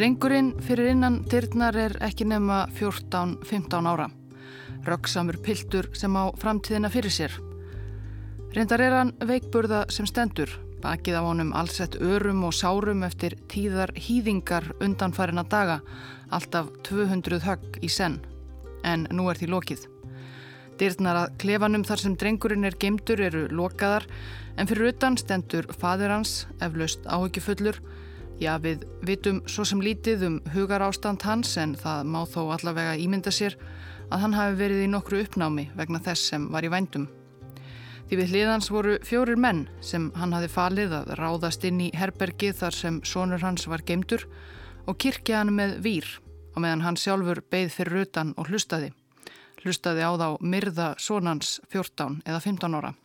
Drengurinn fyrir innan dyrnar er ekki nema 14-15 ára. Röksamur piltur sem á framtíðina fyrir sér. Reyndar er hann veikburða sem stendur, bakið á honum allsett örum og sárum eftir tíðar hýðingar undanfærina daga, alltaf 200 högg í senn. En nú er því lokið. Dyrnar að klefanum þar sem drengurinn er gemdur eru lokaðar, en fyrir utan stendur fadur hans, eflaust áhyggjufullur, Já, við vitum svo sem lítið um hugar ástand hans en það má þó allavega ímynda sér að hann hafi verið í nokkru uppnámi vegna þess sem var í vændum. Því við hliðans voru fjórir menn sem hann hafi falið að ráðast inn í herbergi þar sem sonur hans var geimdur og kirkja hann með vír og meðan hann sjálfur beigð fyrir rutan og hlustaði. Hlustaði á þá myrða sonans 14 eða 15 ára.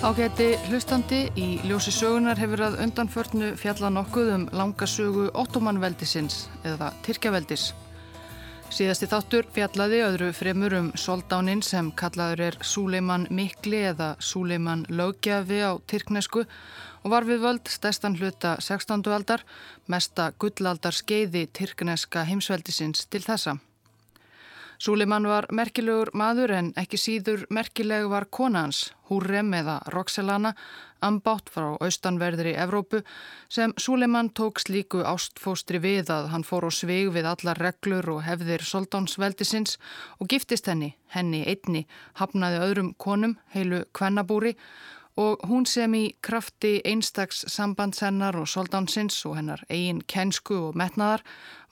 Ágæti hlustandi í ljósi sögunar hefur að undanförnu fjalla nokkuð um langa sögu ottomanveldisins eða Tyrkjaveldis. Síðasti þáttur fjallaði öðru fremur um soldáninn sem kallaður er Súleiman Mikli eða Súleiman Lögjafi á Tyrknesku og var við völd stæstan hluta 16. aldar, mesta gullaldar skeiði Tyrkneska heimsveldisins til þessa. Súlimann var merkilegur maður en ekki síður merkileg var kona hans, Húrrem eða Roxelana, ambátt frá austanverðri Evrópu sem Súlimann tók slíku ástfóstri við að hann fór og svig við allar reglur og hefðir soldánsveldisins og giftist henni, henni einni, hafnaði öðrum konum, heilu kvennabúri og hún sem í krafti einstags sambandsennar og soldánsins og hennar eigin kensku og metnaðar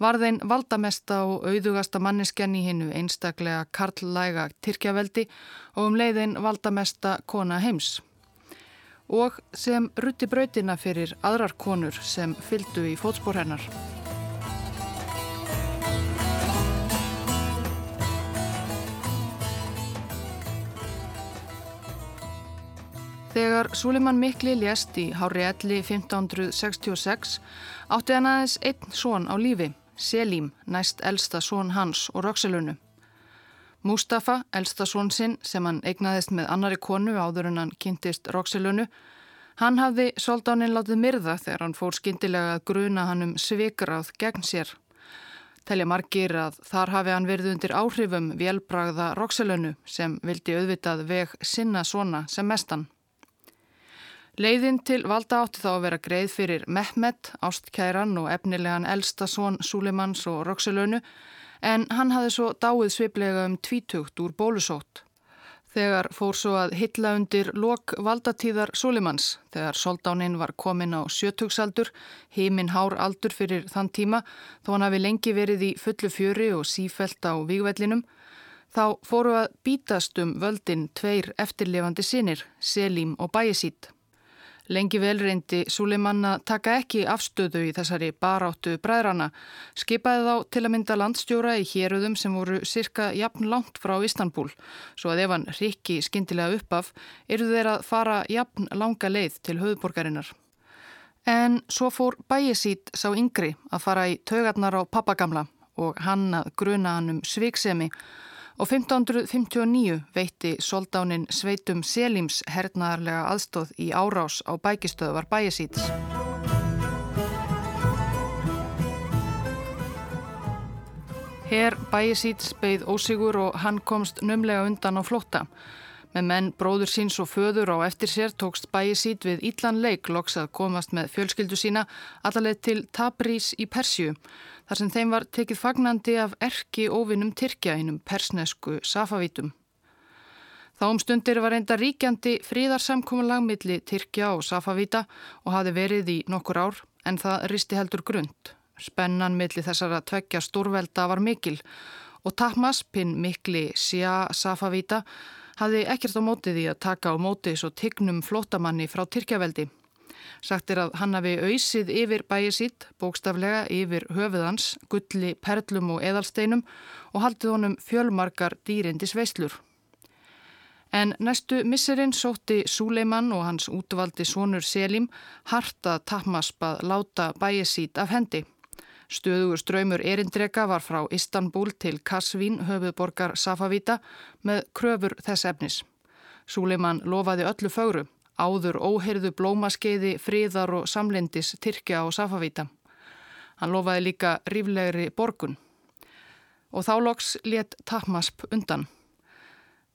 var þein valdamesta og auðugasta manniskenn í hinnu einstaklega karllæga Tyrkjaveldi og um leiðin valdamesta kona heims. Og sem rutti brautina fyrir aðrar konur sem fyldu í fótspór hennar. Þegar Suleiman Mikli lést í Hári Elli 1566 átti hann aðeins einn són á lífi, Selim, næst elsta són hans og Roxelunu. Mustafa, elsta són sinn sem hann eignaðist með annari konu áður en hann kynntist Roxelunu, hann hafði soldáninn látið myrða þegar hann fór skindilega að gruna hann um svikráð gegn sér. Telja margir að þar hafi hann verið undir áhrifum velbragða Roxelunu sem vildi auðvitað veg sinna svona sem mestan. Leiðin til valda átti þá að vera greið fyrir Mehmet, ástkæran og efnilegan elsta són Súleimans og Roxelönu en hann hafði svo dáið sviplega um tvítugt úr bólusótt. Þegar fór svo að hitla undir lok valdatíðar Súleimans, þegar soldáninn var komin á sjötugsaldur, heiminn hár aldur fyrir þann tíma, þó hann hafi lengi verið í fullu fjöri og sífelt á vígvellinum, þá fóru að bítast um völdin tveir eftirlefandi sinir, Selim og Bæjisít. Lengi vel reyndi Suleiman að taka ekki afstöðu í þessari baráttu bræðrana. Skipaði þá til að mynda landstjóra í héröðum sem voru cirka jafn langt frá Istanbul. Svo að ef hann rikki skindilega upp af, eru þeir að fara jafn langa leið til höfuborgarinnar. En svo fór bæjesít sá yngri að fara í taugarnar á pappagamla og hann að gruna hann um sviksemi og 1559 veitti soldánin Sveitum Selims hernaðarlega aðstóð í árás á bækistöðvar bæjasíts. Herr bæjasíts beigð ósigur og hann komst nömlega undan á flótta. Með menn bróður síns og föður á eftir sér tókst bæjasít við Íllan leik loks að komast með fjölskyldu sína allaveg til Tabrís í Persju þar sem þeim var tekið fagnandi af erki óvinnum Tyrkja innum persnesku Safavítum. Þá um stundir var enda ríkjandi fríðarsamkominlag milli Tyrkja og Safavíta og hafi verið í nokkur ár en það risti heldur grund. Spennan milli þessara tveggja stórvelda var mikil og Tahmas, pinn mikli Sjá Safavíta, hafi ekkert á mótið í að taka á mótið svo tignum flótamanni frá Tyrkjaveldi. Sagt er að hann hafi auðsið yfir bæið sitt, bókstaflega yfir höfuðans, gulli, perlum og eðalsteinum og haldið honum fjölmarkar dýrindis veislur. En næstu misserinn sótti Súleiman og hans útvaldi sonur Selim harta tapmaspað láta bæið sitt af hendi. Stöðugur ströymur erindreka var frá Istanbul til Kasvín, höfuðborgar Safavíta, með kröfur þess efnis. Súleiman lofaði öllu fögru, áður óheyrðu blómaskeiði, fríðar og samlindis Tyrkja og Safavíta. Hann lofaði líka ríflegri borgun. Og þá loks let Tahmasp undan.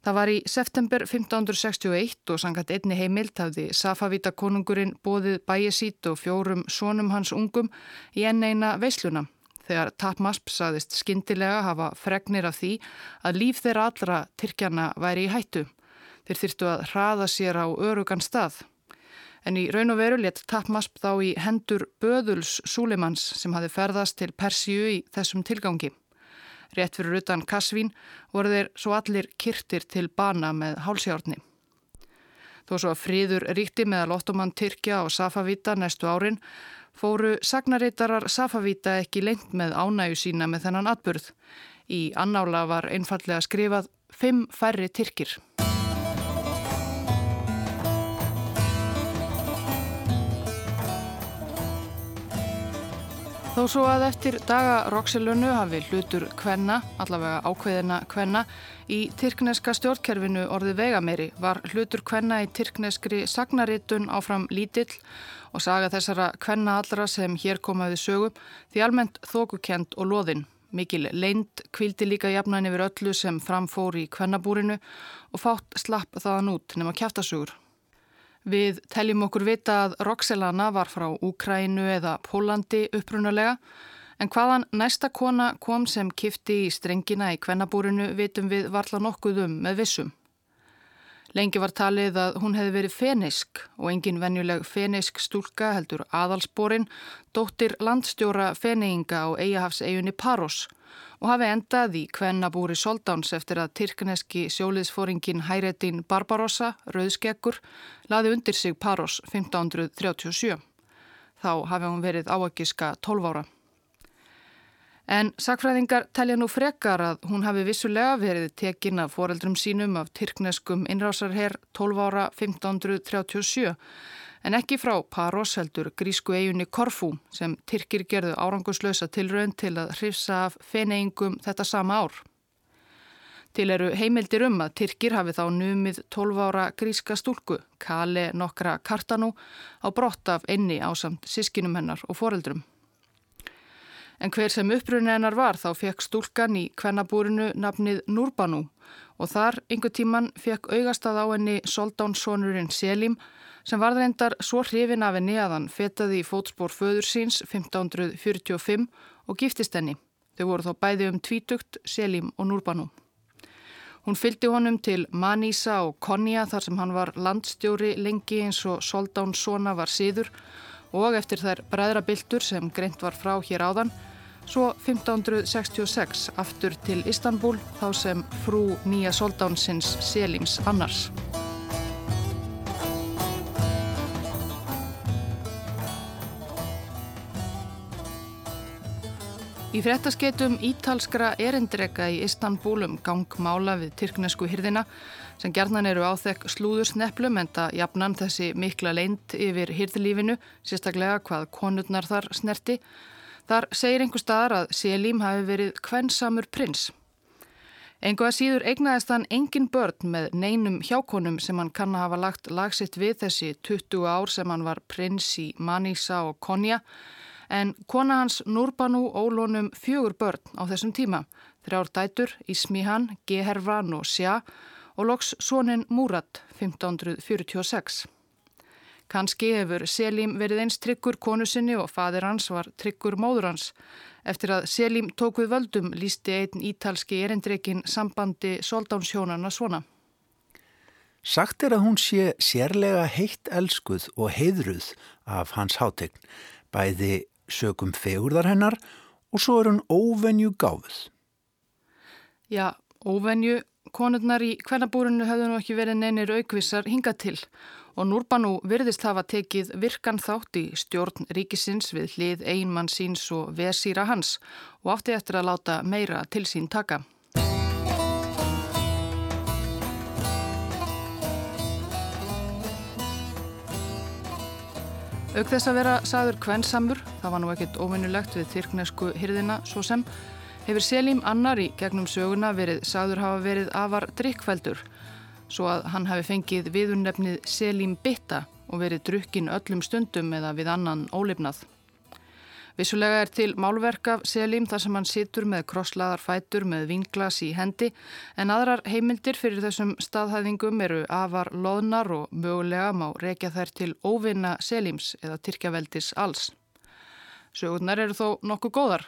Það var í september 1561 og sangat einni heimilt hafði Safavíta konungurinn bóðið bæjesít og fjórum sónum hans ungum í enn eina veisluna þegar Tahmasp saðist skindilega hafa fregnir af því að líf þeirra allra Tyrkjana væri í hættu. Þeir þyrtu að hraða sér á örugan stað. En í raun og veru let Tapmasp þá í hendur Böðuls Súlimans sem hafi ferðast til Persíu í þessum tilgangi. Rétt fyrir utan Kasvín voru þeir svo allir kyrtir til bana með hálsjárni. Þó svo að fríður ríkti meðal Ottoman Tyrkja og Safavíta næstu árin fóru sagnarítarar Safavíta ekki lengt með ánægu sína með þennan atburð. Í annála var einfallega skrifað fimm færri Tyrkir. Þó svo að eftir daga Roxelunu hafi hlutur kvenna, allavega ákveðina kvenna, í tyrkneska stjórnkerfinu orði vegameri var hlutur kvenna í tyrkneskri sagnaritun áfram lítill og saga þessara kvenna allra sem hér komaði sögum því almennt þókukent og loðinn. Mikil leint kvildi líka jafnan yfir öllu sem framfór í kvennabúrinu og fátt slapp þaðan út nema kæftasugur. Við teljum okkur vita að Roxelana var frá Úkrænu eða Pólandi upprunalega en hvaðan næsta kona kom sem kifti í strengina í kvennabúrinu vitum við varla nokkuð um með vissum. Lengi var talið að hún hefði verið fenisk og engin venjuleg fenisk stúlka heldur aðalsporin dóttir landstjóra feneinga á eigahafsegjunni Paros og hafi endað í kvennabúri Soldáns eftir að tyrkneski sjóliðsfóringin Hæretin Barbarossa, rauðskekkur, laði undir sig Paros 1537. Þá hafi hún verið áakiska 12 ára. En sakfræðingar telja nú frekar að hún hafi vissulega verið tekin af foreldrum sínum af tyrkneskum innrásarherr 12 ára 1537 en ekki frá Paros heldur grísku eiginni Korfú sem Tyrkir gerðu áranguslösa tilraun til að hrifsa af feneingum þetta sama ár. Til eru heimildir um að Tyrkir hafi þá numið 12 ára gríska stúlku, Kale nokkra Kartanu, á brott af einni á samt sískinum hennar og foreldrum. En hver sem upprunni hennar var þá fekk stúlkan í kvennabúrinu nafnið Núrbanu og þar einhver tíman fekk augastað á henni soldánssonurinn Selim sem var reyndar svo hrifin af henni að hann fetaði í fótspór föður síns 1545 og giftist henni. Þau voru þá bæði um tvítugt, Selim og Núrbanu. Hún fylgdi honum til Manísa og Konja þar sem hann var landstjóri lengi eins og Soldán Sona var síður og eftir þær bræðrabildur sem greint var frá hér áðan, svo 1566 aftur til Istanbul þá sem frú nýja Soldánsins Selims annars. Í fréttaskeitum ítalskra erindrega í Istanbúlum gangmála við tyrknesku hyrðina sem gerðnan eru áþekk slúðursneplum en það jafnan þessi mikla leint yfir hyrðlífinu, sérstaklega hvað konurnar þar snerti. Þar segir einhver staðar að Selim hafi verið kvensamur prins. Engu að síður eignaðist hann engin börn með neinum hjákonum sem hann kann að hafa lagt lagsitt við þessi 20 ár sem hann var prins í Manisa og Konja en kona hans Núrbanu ólónum fjögur börn á þessum tíma, þrjár dætur, Ismihan, Gehervan og Sjá og loks sónin Múrat 1546. Kanski hefur Selim verið eins tryggur konu sinni og fadir hans var tryggur móður hans. Eftir að Selim tók við völdum lísti einn ítalski erindreikin sambandi soldánshjónana svona. Sagt er að hún sé sérlega heitt elskuð og heiðruð af hans hátegn, bæði sögum fegurðar hennar og svo er hún óvenju gáfuð. Já, óvenju konurnar í kvennabúrunu höfðu nú ekki verið neynir aukvissar hinga til og Núrbanú virðist hafa tekið virkan þátt í stjórn ríkisins við hlið einmann síns og vesýra hans og átti eftir að láta meira til sín taka. Auk þess að vera saður kvensamur, það var nú ekkit óvinnulegt við þyrknesku hyrðina svo sem, hefur Selim annar í gegnum söguna verið saður hafa verið afar drikkfældur, svo að hann hafi fengið viðunnefnið Selim Bitta og verið drukkin öllum stundum eða við annan ólifnað. Vissulega er til málverk af Selim þar sem hann situr með krosslaðar fætur með vinglas í hendi en aðrar heimildir fyrir þessum staðhæðingum eru afar loðnar og mögulega má rekja þær til óvinna Selims eða Tyrkjaveldis alls. Sögurnar eru þó nokkuð góðar.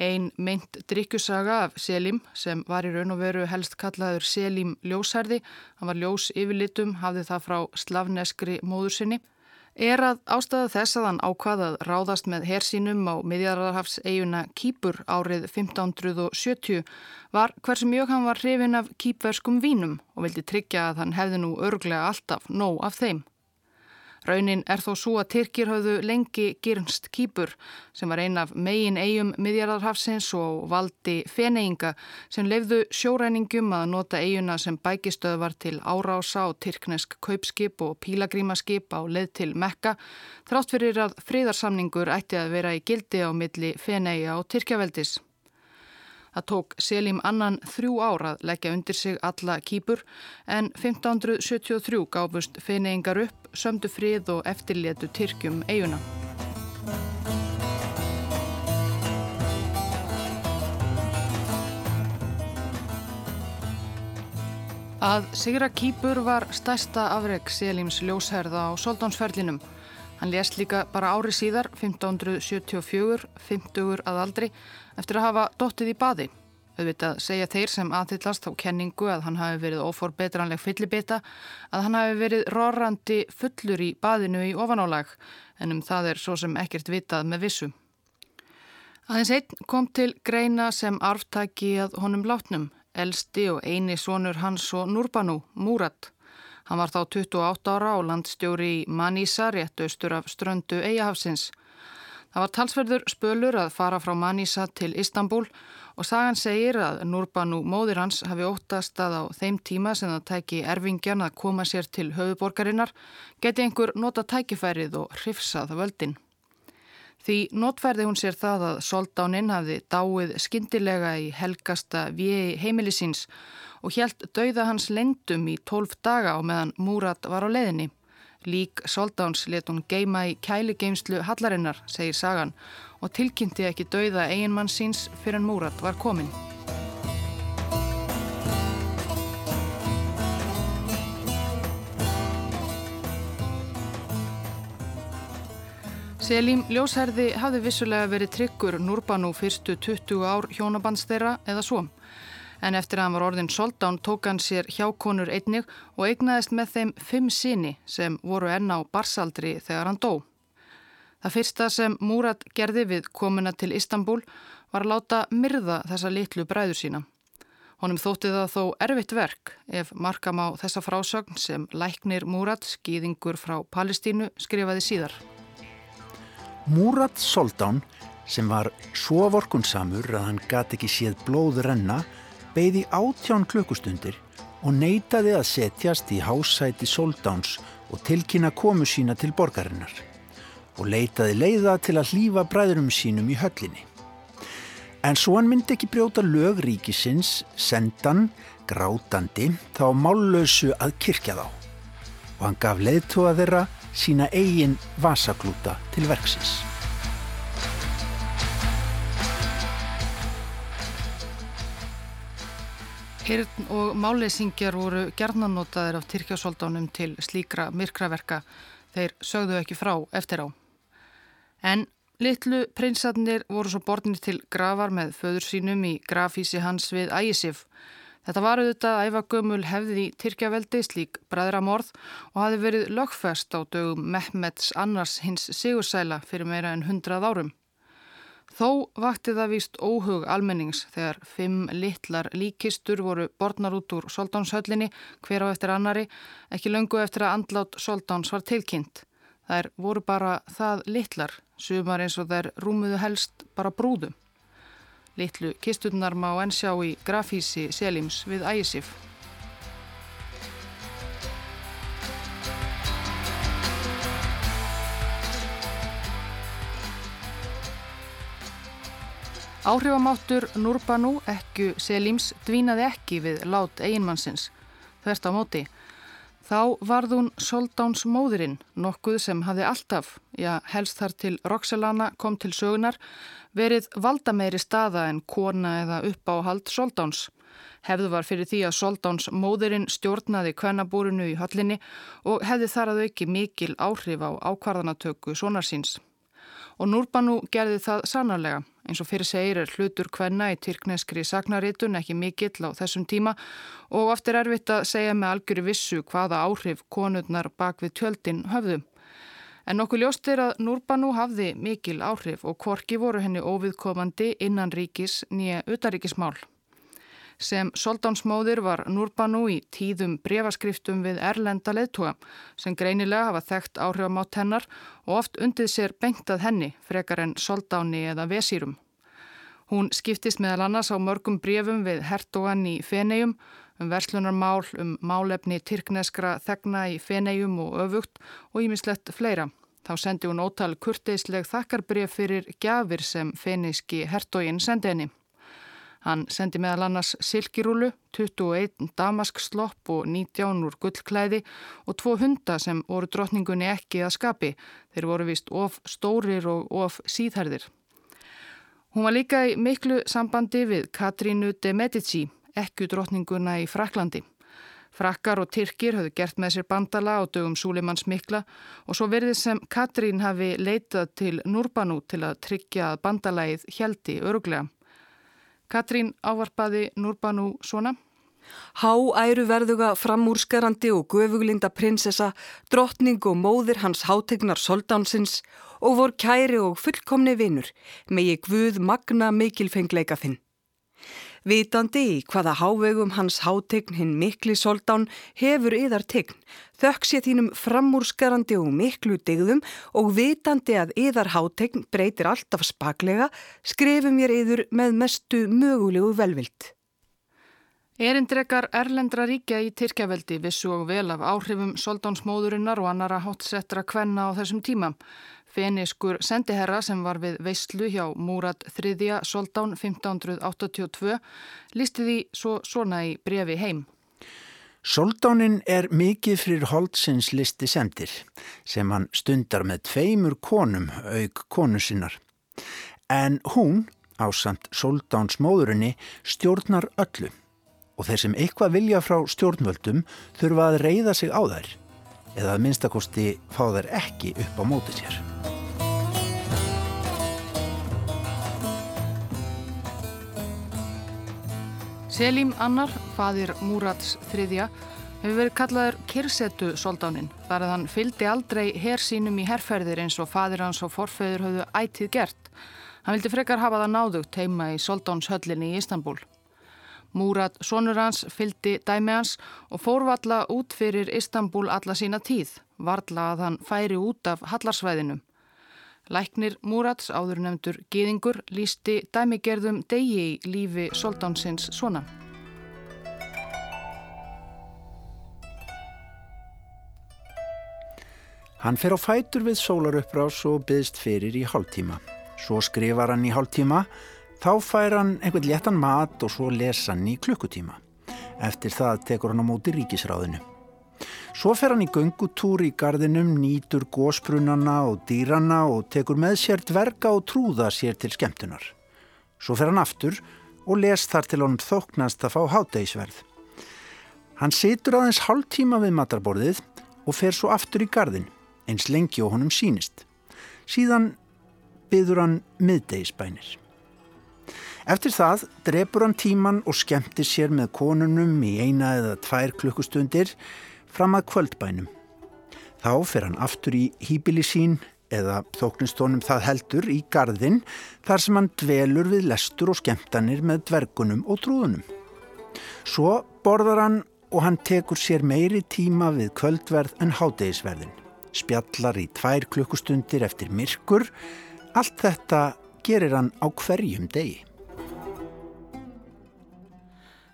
Ein meint drikkjusaga af Selim sem var í raun og veru helst kallaður Selim ljósherði. Hann var ljós yfirlitum, hafði það frá slavneskri móður sinni er að ástæða þess að hann ákvaðað ráðast með hersínum á miðjararhafs eiguna Kýpur árið 1570 var hversu mjög hann var hrifin af kýpverskum vínum og vildi tryggja að hann hefði nú örglega alltaf nóg af þeim. Raunin er þó svo að Tyrkir hafðu lengi gyrnst kýpur sem var ein af megin eigum miðjarðarhafsins og valdi feneinga sem lefðu sjóræningum að nota eiguna sem bækistöð var til árása og tyrknesk kaupskip og pílagrímaskip á leð til Mekka þrátt fyrir að fríðarsamningur ætti að vera í gildi á milli feneiga og Tyrkjaveldis. Það tók Selim annan þrjú ár að leggja undir sig alla kýpur en 1573 gáfust feineingar upp, sömdu frið og eftirlétu Tyrkjum eiguna. Að Sigra Kýpur var stærsta afreg Selims ljósherða á soldánsferlinum. Hann lést líka bara ári síðar, 1574, 50 að aldri, eftir að hafa dóttið í baði. Auðvitað segja þeir sem aðhyllast á kenningu að hann hafi verið óforbetranleg fyllibita, að hann hafi verið rorrandi fullur í baðinu í ofanálag, en um það er svo sem ekkert vitað með vissu. Aðeins einn kom til greina sem arftaki að honum látnum, elsti og eini sonur hans og Núrbanu, Múrat. Hann var þá 28 ára og landstjóri í Manisa, rétt austur af ströndu Eyjahafsins. Það var talsverður spölur að fara frá Manisa til Istanbul og sagan segir að Núrbanu móðir hans hafi óttast að á þeim tíma sem það tæki erfingjan að koma sér til höfuborgarinnar geti einhver nota tækifærið og hrifsað völdin. Því notfærði hún sér það að soldáninn hafi dáið skindilega í helgasta við heimilisins og hjælt dauða hans lendum í tólf daga á meðan Múrat var á leðinni. Lík Soldáns let hún geima í kæligeimslu Hallarinnar, segir sagan, og tilkynnti ekki dauða eiginmann síns fyrir en Múrat var komin. Selim Ljósherði hafði vissulega verið tryggur Núrbanu fyrstu 20 ár hjónabands þeirra eða svo en eftir að hann var orðin soldán tók hann sér hjákonur einnig og eignaðist með þeim fimm síni sem voru enna á barsaldri þegar hann dó. Það fyrsta sem Múrat gerði við komuna til Istanbul var að láta myrða þessa litlu bræður sína. Honum þótti það þó erfitt verk ef markam á þessa frásögn sem læknir Múrat, skýðingur frá Palestínu, skrifaði síðar. Múrat Soldán sem var svo vorkunsamur að hann gati ekki séð blóð renna beigði átján klukkustundir og neytaði að setjast í hásæti Soldáns og tilkynna komu sína til borgarinnar og leitaði leiða til að hlýfa bræðurum sínum í höllinni. En svo hann myndi ekki brjóta lögríkisins, sendan, grátandi, þá mállösu að kirkja þá og hann gaf leiðtóa þeirra sína eigin vasaklúta til verksins. Hirn og máleysingjar voru gerðnanótaðir af Tyrkjasóldánum til slíkra myrkraverka þeir sögðu ekki frá eftir á. En litlu prinsarnir voru svo borðinir til gravar með föður sínum í grafísi hans við Ægisif. Þetta var auðvitað æfa gömul hefði í Tyrkjaveldi slík bræðramorð og hafi verið lögfest á dögum Mehmets annars hins sigursæla fyrir meira en hundrað árum. Þó vakti það víst óhug almennings þegar fimm litlar líkistur voru borðnar út úr soldánshöllinni hver á eftir annari, ekki löngu eftir að andlát soldáns var tilkynnt. Þær voru bara það litlar, sumar eins og þær rúmuðu helst bara brúðum. Litlu kisturnar má ennsjá í grafísi Selims við Ægisif. Áhrifamáttur Nurbanu, ekku Selims, dvínaði ekki við lát eiginmannsins. Þvert á móti. Þá varð hún Soldáns móðurinn, nokkuð sem hafði alltaf, já helst þar til Roxelana kom til sögunar, verið valdameiri staða en kona eða uppáhald Soldáns. Hefðu var fyrir því að Soldáns móðurinn stjórnaði kvennabúrinu í höllinni og hefði þar að auki mikil áhrif á ákvarðanatöku sonarsins. Og Nurbanu gerði það sannarlega. Eins og fyrir segir er hlutur hvenna í tyrkneskri sagnaritun ekki mikill á þessum tíma og oft er erfitt að segja með algjöru vissu hvaða áhrif konurnar bak við tjöldin höfðu. En nokkuð ljóst er að Núrbanu hafði mikil áhrif og korki voru henni óviðkomandi innan ríkis nýja utaríkismál. Sem soldánsmóðir var Núrbanu í tíðum brefaskriftum við Erlenda leðtúa sem greinilega hafa þekkt áhrifamátt hennar og oft undið sér bengtað henni frekar en soldáni eða vesýrum. Hún skiptist meðal annars á mörgum brefum við hertogan í Fenegjum um verslunarmál, um málefni tyrkneskra þegna í Fenegjum og öfugt og ímislegt fleira. Þá sendi hún ótal kurteisleg þakkarbref fyrir gjafir sem feneiski hertogin sendi henni. Hann sendi meðal annars silkirúlu, 21 damasksllopp og 19 úr gullklæði og tvo hunda sem voru drotningunni ekki að skapi. Þeir voru vist of stórir og of síðherðir. Hún var líka í miklu sambandi við Katrínu de Medici, ekku drotninguna í Fraklandi. Frakkar og Tyrkir höfðu gert með sér bandala á dögum Súlimanns mikla og svo verðið sem Katrín hafi leitað til Núrbanu til að tryggja að bandalagið heldi öruglega. Katrín ávarpaði Núrbanu svona. Há æru verðuga framúrskarandi og göfuglinda prinsessa, drottning og móðir hans hátegnar soldánsins og vor kæri og fullkomni vinnur, megi Guð magna mikilfengleika þinn. Vitandi í hvaða hávegum hans hátegn hinn mikli soldán hefur yðar tegn, þökk sé þínum framúrskarandi og miklu digðum og vitandi að yðar hátegn breytir alltaf spaklega, skrifum ég yður með mestu mögulegu velvilt. Erindrekar Erlendra ríkja í Tyrkjaveldi vissu og vel af áhrifum soldánsmóðurinnar og annara hátsettra kvenna á þessum tíma. Feniskur sendiherra sem var við veistlu hjá Múrat III. Soldán 1582 lísti því svo svona í brefi heim. Soldánin er mikið fyrir Holtsins listi sendir sem hann stundar með tveimur konum auk konu sinnar. En hún, ásamt Soldánsmóðurinni, stjórnar öllu og þeir sem eitthvað vilja frá stjórnvöldum þurfa að reyða sig á þær eða að minnstakosti fá þær ekki upp á móti sér. Selim Annar, fadir Múrats þriðja, hefur verið kallaður Kirsetu soldánin þar að hann fyldi aldrei hér sínum í herrferðir eins og fadir hans og forfeyður höfðu ætið gert. Hann vildi frekar hafa það náðugt heima í soldánshöllinni í Istanbul. Múrat sonur hans fyldi dæmi hans og fórvalla út fyrir Istanbul alla sína tíð, varla að hann færi út af hallarsvæðinum. Læknir Múrats áður nefndur Gýðingur lísti dæmigerðum degi í lífi soldánsins svona. Hann fer á fætur við sólarupprás og byðst fyrir í hálftíma. Svo skrifar hann í hálftíma Þá fær hann einhvern léttan mat og svo lesa hann í klukkutíma. Eftir það tekur hann á móti ríkisráðinu. Svo fer hann í göngutúr í gardinum, nýtur gósbrunana og dýrana og tekur með sér dverga og trúða sér til skemmtunar. Svo fer hann aftur og les þar til honum þóknast að fá hátdeisverð. Hann situr aðeins hálf tíma við matarborðið og fer svo aftur í gardin, eins lengi og honum sínist. Síðan byður hann miðdeisbænir. Eftir það drefur hann tíman og skemmtir sér með konunum í eina eða tvær klukkustundir fram að kvöldbænum. Þá fer hann aftur í hýbili sín eða þóknistónum það heldur í gardin þar sem hann dvelur við lestur og skemmtanir með dvergunum og trúðunum. Svo borðar hann og hann tekur sér meiri tíma við kvöldverð en hádegisverðin. Spjallar í tvær klukkustundir eftir myrkur. Allt þetta gerir hann á hverjum degi.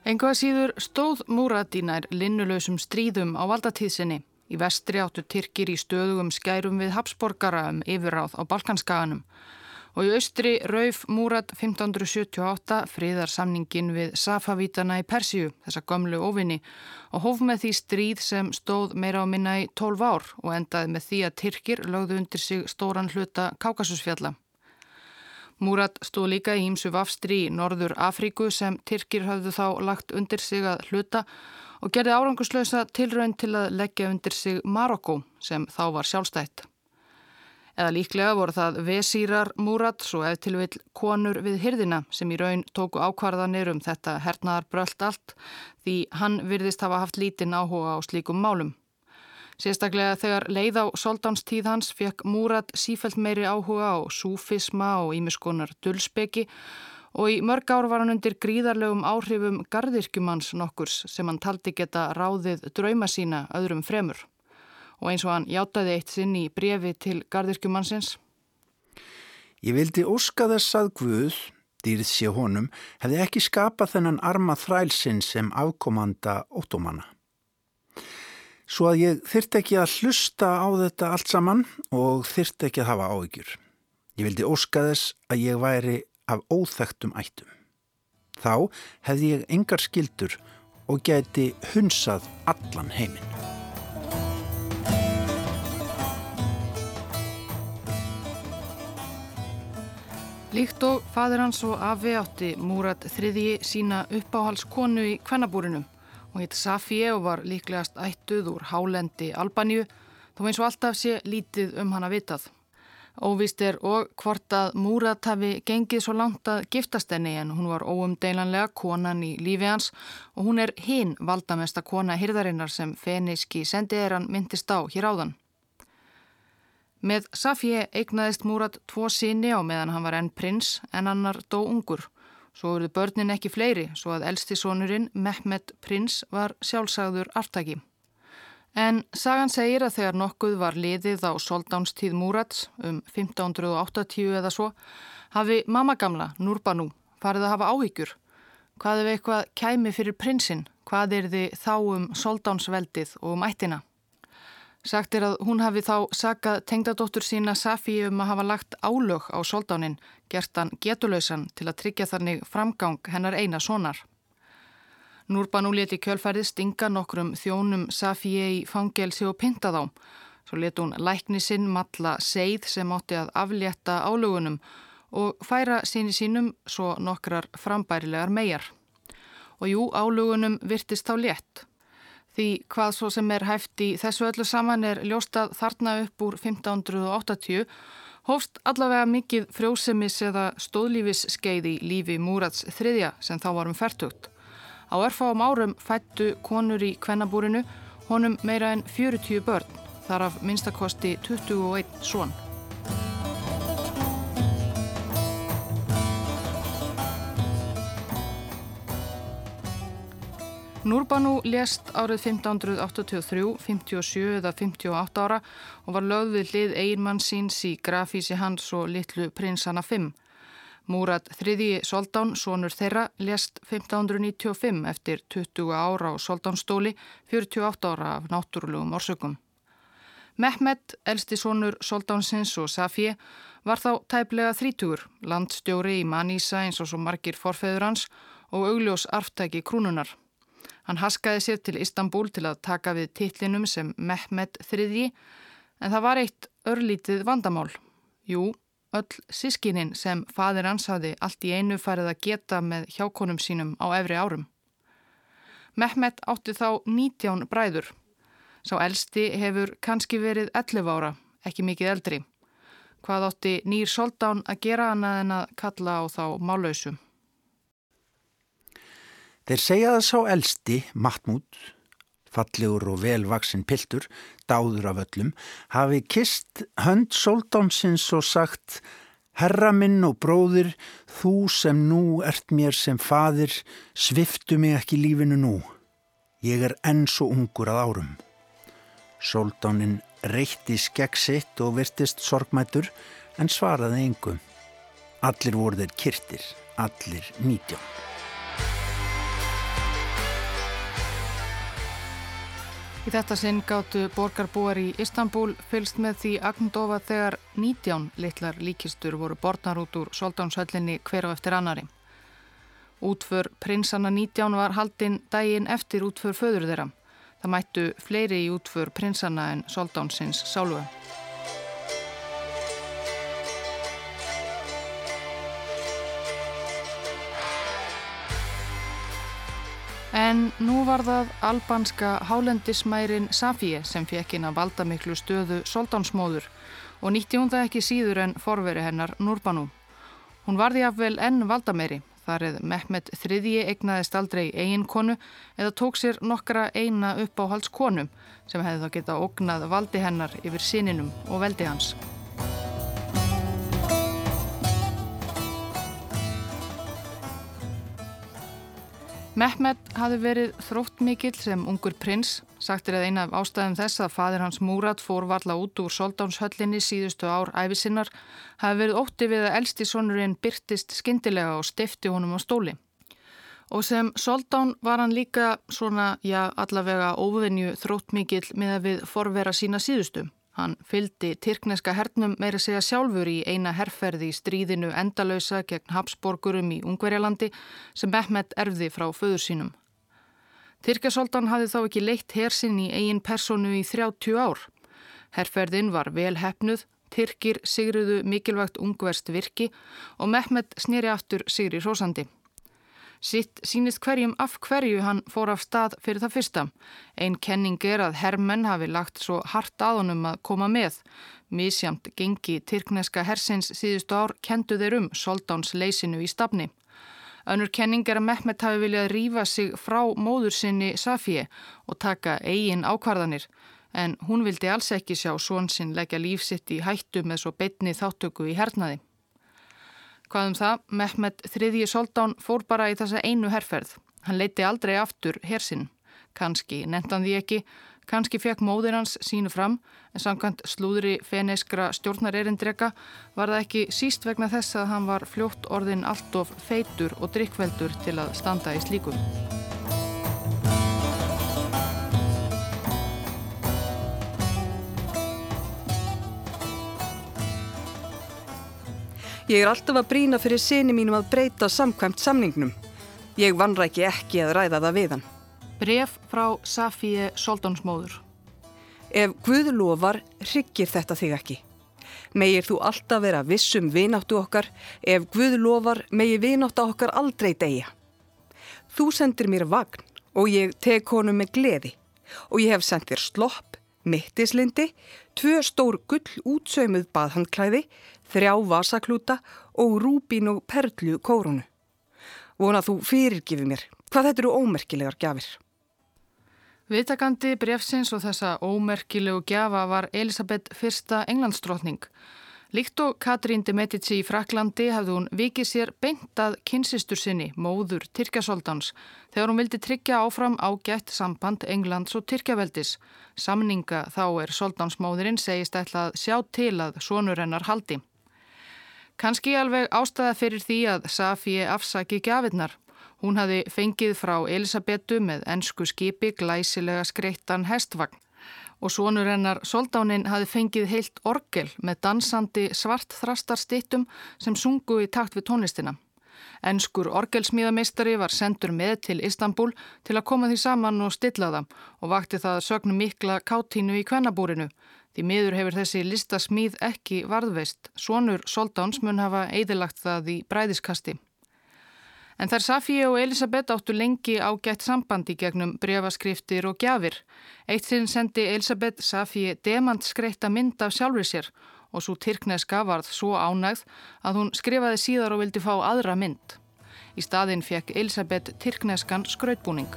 Enga síður stóð Múradínær linnulösum stríðum á valdatíðsinni. Í vestri áttu Tyrkir í stöðugum skærum við Habsborgara um yfirráð á Balkanskaganum og í austri rauf Múrat 1578 friðarsamningin við Safavítana í Persíu, þessa gömlu ofinni, og hóf með því stríð sem stóð meira á minna í 12 ár og endaði með því að Tyrkir lögðu undir sig stóran hluta Kákasusfjalla. Múrat stóð líka í ímsu vafstri í Norður Afríku sem Tyrkir hafðu þá lagt undir sig að hluta og gerði áranguslösa tilraun til að leggja undir sig Marokko sem þá var sjálfstætt. Eða líklega voru það vesýrar Múrats og ef til vil konur við hyrðina sem í raun tóku ákvarðanir um þetta hernaðar brölt allt því hann virðist hafa haft lítinn áhuga á slíkum málum. Sérstaklega þegar leið á soldánstíð hans fekk Múrat sífælt meiri áhuga á súfisma og ímiskonar dulspeki og í mörg ár var hann undir gríðarlegum áhrifum gardirkjumanns nokkurs sem hann taldi geta ráðið drauma sína öðrum fremur og eins og hann játaði eitt sinn í brefi til gardirkjumannsins. Ég vildi óska þess að Guð, dýrð sé honum, hefði ekki skapað þennan arma þrælsinn sem afkomanda ótómana. Svo að ég þyrti ekki að hlusta á þetta allt saman og þyrti ekki að hafa áhyggjur. Ég vildi óska þess að ég væri af óþægtum ættum. Þá hefði ég engar skildur og geti hunsað allan heiminn. Líkt og fadur hans og afi átti Múrat þriðji sína uppáhalskonu í kvennabúrinum og hitt Safie og var líklegast ættuð úr hálendi Albaníu þó eins og alltaf sé lítið um hana vitað. Óvist er og hvort að Múrat hafi gengið svo langt að giftast henni en hún var óumdeilanlega konan í lífi hans og hún er hinn valdamesta kona hirðarinnar sem feniski sendiðeran myndist á hér áðan. Með Safie eignaðist Múrat tvo síni á meðan hann var enn prins en annar dó ungur. Svo eruðu börnin ekki fleiri svo að eldstisónurinn Mehmet prins var sjálfsagður aftaki. En sagan segir að þegar nokkuð var liðið á soldánstíð Múrats um 1580 eða svo hafi mamma gamla, Núrbanu, farið að hafa áhyggjur. Hvað ef eitthvað kæmi fyrir prinsinn? Hvað er þið þá um soldánsveldið og um ættina? Sagt er að hún hafi þá sakað tengdadóttur sína Safi um að hafa lagt álög á soldánin, gert hann getulöysan til að tryggja þannig framgang hennar eina sonar. Núrbanú leti kjölfærið stinga nokkrum þjónum Safi í fangelsi og pinta þá. Svo leti hún lækni sinn matla seið sem átti að aflétta álögunum og færa síni sínum svo nokkrar frambærilegar megar. Og jú, álögunum virtist þá létt. Því hvað svo sem er hæft í þessu öllu saman er ljóstað þarna upp úr 1580 hófst allavega mikið frjósemis eða stóðlífis skeið í lífi Múrats þriðja sem þá varum færtugt. Á örfáum árum fættu konur í kvennabúrinu honum meira en 40 börn, þar af minnstakosti 21 són. Núrbanu lést árið 1583, 57 eða 58 ára og var lögð við hlið eiginmann síns í grafísi hans og litlu prinsana 5. Múrat þriði Soldán, sonur þeirra, lést 1595 eftir 20 ára á Soldánsstóli, 48 ára af náttúrulegum orsökum. Mehmet, elsti sonur Soldánsins og Safie, var þá tæplega þrítugur, landstjóri í Manísa eins og svo margir forfeður hans og augljós arftæki krúnunar. Hann haskaði sér til Istanbul til að taka við titlinum sem Mehmet III en það var eitt örlítið vandamál. Jú, öll sískininn sem fadir hans hafi allt í einu farið að geta með hjákonum sínum á efri árum. Mehmet átti þá 19 bræður. Sá elsti hefur kannski verið 11 ára, ekki mikið eldri. Hvað átti nýr soldán að gera annað en að kalla á þá málausum? Þeir segja það sá elsti, Mahmúd, fallegur og velvaksinn piltur, dáður af öllum, hafi kist hönd soldánsins og sagt Herra minn og bróðir, þú sem nú ert mér sem fadir, sviftu mig ekki lífinu nú. Ég er enn svo ungur að árum. Soldánin reytti skegg sitt og virtist sorgmætur en svaraði engum. Allir voru þeir kirtir, allir nítjón. Í þetta sinn gáttu borgarbúar í Istanbul fylst með því agndofa þegar 19 litlar líkistur voru borðnar út úr soldánshöllinni hver á eftir annari. Útför prinsanna 19 var haldinn daginn eftir útför föður þeirra. Það mættu fleiri í útför prinsanna en soldánsins sálfa. En nú var það albanska hálendismærin Safie sem fekk inn að valda miklu stöðu soldánsmóður og nýtti hún það ekki síður en forveri hennar Núrbanu. Hún varði af vel enn valdameiri, þar eða Mehmet III egnaðist aldrei eiginkonu eða tók sér nokkra eina uppáhaldskonu sem hefði þá geta ógnað valdi hennar yfir sininum og veldi hans. Mehmet hafi verið þrótt mikill sem ungur prins, sagtir að eina af ástæðum þess að fadir hans Múrat fór varla út úr soldánshöllinni síðustu ár æfisinnar, hafi verið ótti við að elsti sonurinn byrtist skindilega og stifti honum á stóli. Og sem soldán var hann líka svona, já, allavega óvinju þrótt mikill með að við forvera sína síðustum. Hann fyldi Tyrkneska hernum meira segja sjálfur í eina herrferði í stríðinu endalösa gegn Habsborgurum í Ungverjalandi sem Mehmet erfði frá föður sínum. Tyrkjasoldan hafði þá ekki leitt hersinn í eigin personu í 30 ár. Herrferðin var vel hefnuð, Tyrkir sigruðu mikilvægt ungverst virki og Mehmet snýri aftur sigri rósandi. Sitt sínist hverjum af hverju hann fór af stað fyrir það fyrsta. Einn kenning er að herrmenn hafi lagt svo hart að honum að koma með. Mísjamt gengi Tyrkneska hersins síðustu ár kendu þeir um soldáns leysinu í stafni. Önnur kenning er að Mehmet hafi viljað rýfa sig frá móður sinni Safie og taka eigin ákvarðanir. En hún vildi alls ekki sjá svon sinn leggja lífsitt í hættu með svo beitni þáttöku í hernaði. Hvað um það, Mehmet þriðji soldán fór bara í þessa einu herrferð. Hann leiti aldrei aftur hersinn. Kanski nefndan því ekki, kannski fekk móðir hans sínu fram, en samkvæmt slúðri feneiskra stjórnarerindreka var það ekki síst vegna þess að hann var fljótt orðin allt of feitur og drikkveldur til að standa í slíkum. Ég er alltaf að brína fyrir sinni mínum að breyta samkvæmt samningnum. Ég vanræki ekki að ræða það við hann. Bref frá Safíi Soldónsmóður. Ef Guð lofar, hryggir þetta þig ekki. Megir þú alltaf vera vissum vináttu okkar, ef Guð lofar, megir vináttu okkar aldrei deyja. Þú sendir mér vagn og ég tek honum með gleði og ég hef sendt þér slopp, mittislindi, tvö stór gull útsaumuð baðhandklæði, þrjá vasaklúta og rúbín og perlu kórunu. Vona þú fyrirgifir mér. Hvað þetta eru ómerkilegar gjafir? Viðtakandi brefsins og þessa ómerkilegu gjafa var Elisabeth I. Englandsdrótning. Líkt og Katrín de Medici í Fraklandi hafði hún vikið sér beintað kynsistur sinni, móður Tyrkjasoldans, þegar hún vildi tryggja áfram ágætt samband Englands og Tyrkjaveldis. Samninga þá er soldansmóðurinn segist ætla að sjá til að sonur hennar haldi. Kanski alveg ástæða fyrir því að Safie afsaki gafinnar. Hún hafi fengið frá Elisabetu með ennsku skipi glæsilega skreittan hestvagn og svonur hennar soldánin hafi fengið heilt orgel með dansandi svart þrastar stittum sem sungu í takt við tónlistina. Ennskur orgelsmíðameistari var sendur með til Istanbul til að koma því saman og stilla það og vakti það sögnum mikla káttínu í kvennabúrinu Því miður hefur þessi listasmíð ekki varðveist. Svonur Soldáns mun hafa eidilagt það í bræðiskasti. En þar Safíi og Elisabeth áttu lengi á gætt sambandi gegnum brefaskriftir og gjafir. Eitt sinn sendi Elisabeth Safíi demant skreitta mynd af sjálfur sér og svo Tyrkneska varð svo ánægð að hún skrifaði síðar og vildi fá aðra mynd. Í staðin fekk Elisabeth Tyrkneskan skrautbúning.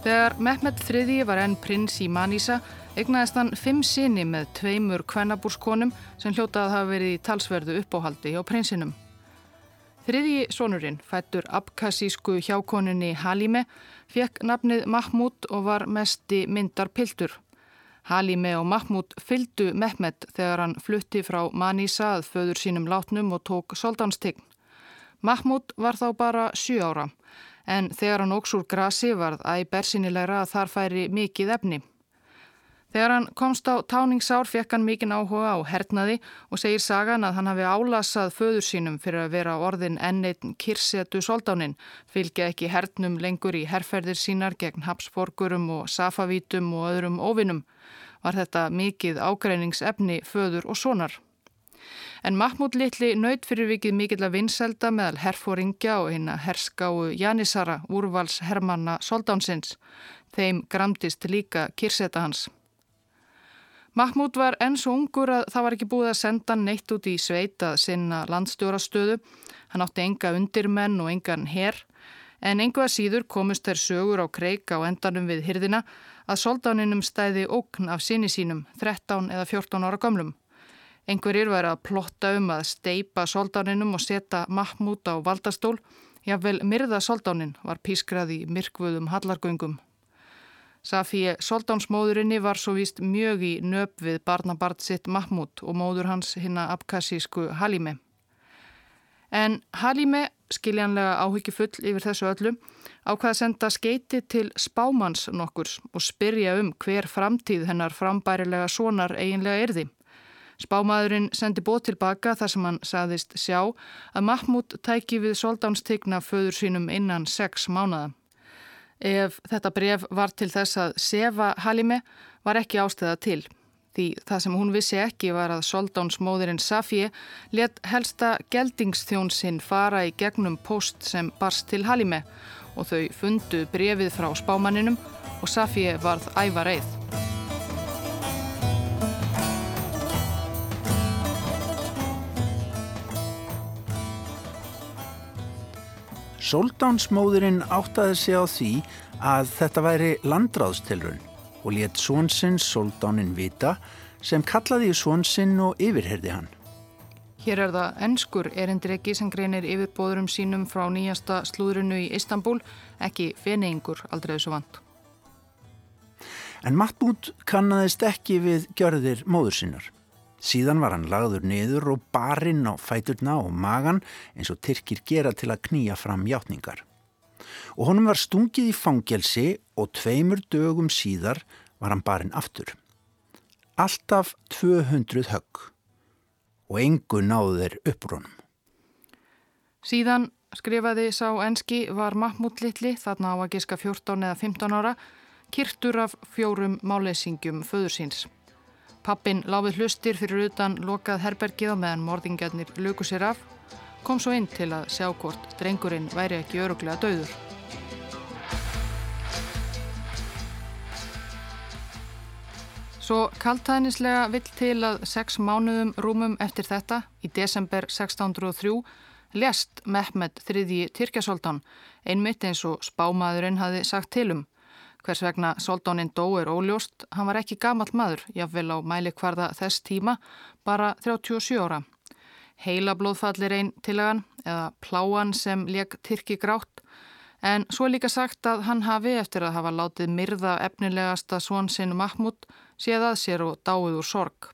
Þegar Mehmet III var enn prins í Manísa egnaðist hann fimm sinni með tveimur kvennabúrskonum sem hljótað hafa verið í talsverðu uppáhaldi hjá prinsinum. Þriðji sonurinn, fættur abkassísku hjákoninni Halime, fekk nafnið Mahmud og var mesti myndar piltur. Halime og Mahmud fyldu Mehmet þegar hann flutti frá Manísa að föður sínum látnum og tók soldanstegn. Mahmúd var þá bara 7 ára en þegar hann óks úr grasi varð æg bersinilegra að þar færi mikið efni. Þegar hann komst á táningsár fekk hann mikinn áhuga á hernaði og segir sagan að hann hafi álasað föður sínum fyrir að vera orðin enneitt kirsetu soldánin, fylgja ekki hernum lengur í herrferðir sínar gegn hapsborgurum og safavítum og öðrum óvinnum. Var þetta mikið ágreiningsefni föður og sonar. En Mahmúd Littli nöyt fyrir vikið mikill að vinselda meðal herfóringja og hérna herskáu Janissara úrvals hermanna soldánsins. Þeim gramdist líka kirseta hans. Mahmúd var enn svo ungur að það var ekki búið að senda neitt út í sveit að sinna landstjórastöðu. Hann átti enga undirmenn og engan herr, en engu að síður komust þær sögur á kreik á endanum við hyrðina að soldáninum stæði ókn af sinni sínum, 13 eða 14 ára gamlum. Engverir væri að plotta um að steipa soldáninum og setja Mahmúd á valdastól, jável myrða soldánin var pískrað í myrkvuðum hallargöngum. Safíi Soldánsmóðurinni var svo víst mjög í nöp við barnabart sitt Mahmúd og móður hans hinna abkassísku Halime. En Halime, skiljanlega áhyggjufull yfir þessu öllu, ákvaða senda skeiti til spámans nokkurs og spyrja um hver framtíð hennar frambærilega sonar eiginlega erði. Spámaðurinn sendi bót tilbaka þar sem hann saðist sjá að Mahmúd tæki við Soldánsstigna föður sínum innan sex mánada. Ef þetta bref var til þess að sefa Halime var ekki ástæða til. Því það sem hún vissi ekki var að soldánsmóðurinn Safie let helsta geldingsþjón sinn fara í gegnum post sem barst til Halime og þau fundu brefið frá spámaninum og Safie varð æva Soldánsmóðurinn áttaði sig á því að þetta væri landráðstilrun og let svonsinn Soldánin vita sem kallaði svonsinn og yfirherði hann. Hér er það ennskur erindreki sem greinir yfirbóðurum sínum frá nýjasta slúðrunu í Istanbul, ekki feneingur aldrei þessu vant. En Matbút kannadist ekki við gjörðir móður sinnar. Síðan var hann lagður niður og barinn á fæturna og magan eins og Tyrkir gera til að knýja fram játningar. Og honum var stungið í fangelsi og tveimur dögum síðar var hann barinn aftur. Alltaf 200 högg og engu náðu þeir upprónum. Síðan skrifaði sá enski var Mahmúd Littli þarna á að giska 14 eða 15 ára kyrtur af fjórum máleysingum föðursins. Pappin láfið hlustir fyrir utan lokað herbergið og meðan morðingjarnir luku sér af, kom svo inn til að sjá hvort drengurinn væri ekki öruglega döður. Svo kaltæðnislega vill til að sex mánuðum rúmum eftir þetta, í desember 1603, lest Mehmed III. Tyrkjasóldan, einmitt eins og spámaðurinn hafi sagt tilum. Hvers vegna Soldónin dó er óljóst, hann var ekki gamalt maður, jáfnvel á mæli hvarða þess tíma, bara 37 ára. Heila blóðfallir einn tilagan eða pláan sem leik Tyrki grátt, en svo er líka sagt að hann hafi eftir að hafa látið myrða efnilegasta svon sinn Mahmúd séð að sér og dáið úr sorg.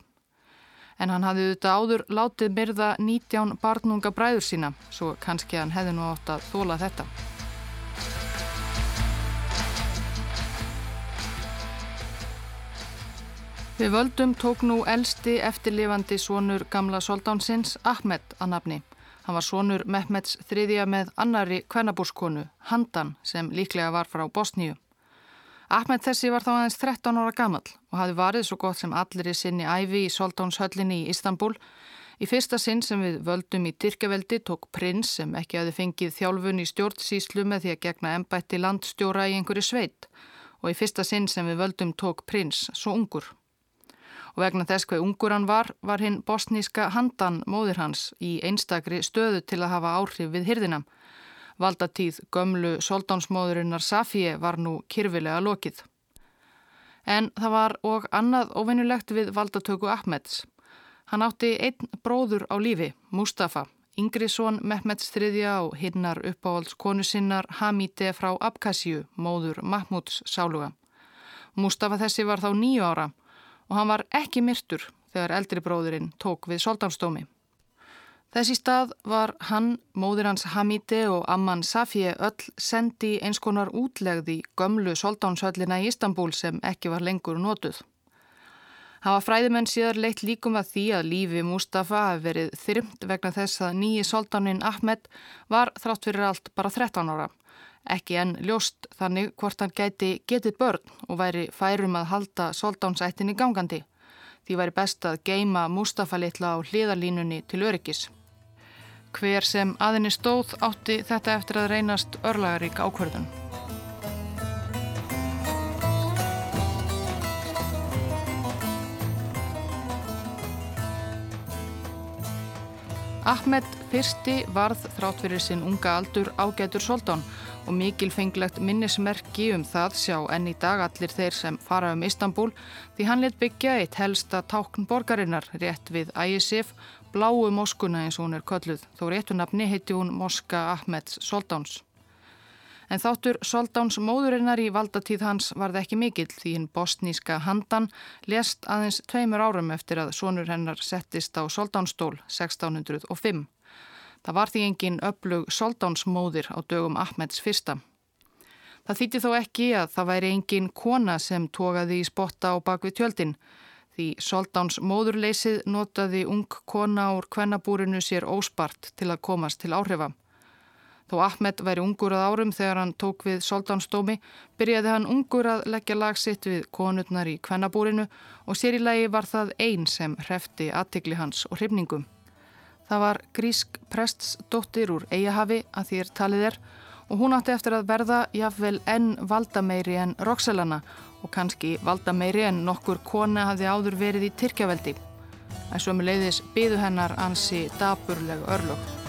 En hann hafði auðvitað áður látið myrða 19 barnunga bræður sína, svo kannski hann hefði nú átt að þóla þetta. Við völdum tók nú elsti eftirlifandi sonur gamla soldánsins Ahmed að nafni. Hann var sonur Mehmeds þriðja með annari kvennabúrskonu, Handan, sem líklega var frá Bosníu. Ahmed þessi var þá aðeins 13 ára gammal og hafi varið svo gott sem allir í sinni æfi í soldánshöllinni í Istanbul. Í fyrsta sinn sem við völdum í Tyrkjaveldi tók prins sem ekki hafi fengið þjálfun í stjórnsíslu með því að gegna ennbætti landstjóra í einhverju sveit og í fyrsta sinn sem við völdum tók prins svo ungur og vegna þess hver ungur hann var, var hinn bosníska handan móðir hans í einstakri stöðu til að hafa áhrif við hyrðina. Valdatíð gömlu soldánsmóðurinnar Safie var nú kyrfilega lokið. En það var og annað ofinnulegt við valdatöku Ahmeds. Hann átti einn bróður á lífi, Mustafa, yngri són Mehmeds þriðja og hinnar uppáhalds konu sinnar Hamide frá Abkasíu, móður Mahmuds sáluga. Mustafa þessi var þá nýju ára og hann var ekki myrtur þegar eldri bróðurinn tók við soldánsdómi. Þessi stað var hann, móður hans Hamide og amman Safie öll sendi eins konar útlegði gömlu soldánshöllina í Istanbul sem ekki var lengur notuð. Hafa fræðimenn síðar leitt líkum að því að lífi Mustafa hafi verið þyrmt vegna þess að nýji soldánin Ahmed var þrátt fyrir allt bara 13 ára. Ekki enn ljóst þannig hvort hann gæti getið börn og væri færum að halda soldánsættinni gangandi. Því væri best að geima Mustafa litla á hliðarlínunni til öryggis. Hver sem aðinni stóð átti þetta eftir að reynast örlagarík ákverðun. Ahmed fyrsti varð þrátt fyrir sinn unga aldur ágætur soldán og mikilfenglegt minnismerki um það sjá enn í dag allir þeir sem fara um Istanbul því hann let byggja eitt helsta tákn borgarinnar rétt við Ægisif bláu moskuna eins og hún er kölluð, þó réttunafni heiti hún Moska Ahmeds Soldáns. En þáttur Soldáns móðurinnar í valdatíð hans varð ekki mikill því hinn bosníska handan lést aðeins tveimur árum eftir að sonur hennar settist á Soldánstól 1605. Það var því engin öflug Soldánsmóðir á dögum Ahmeds fyrsta. Það þýtti þó ekki að það væri engin kona sem tókaði í spotta á bakvið tjöldin Því Soldáns móðurleysið notaði ung kona úr kvennabúrinu sér óspart til að komast til áhrifa. Þó Ahmed væri ungur að árum þegar hann tók við Soldánsdómi, byrjaði hann ungur að leggja lagsitt við konurnar í kvennabúrinu og sér í lagi var það einn sem hrefti aðtikli hans og hrifningum. Það var grísk prestsdóttir úr Eiahavi að þér talið er og hún átti eftir að verða jafnvel enn valdameiri en Roxelana og kannski valda meiri en nokkur kona hafði áður verið í Tyrkjaveldi. En með leiðis byðu hennar ansi daburleg örlög.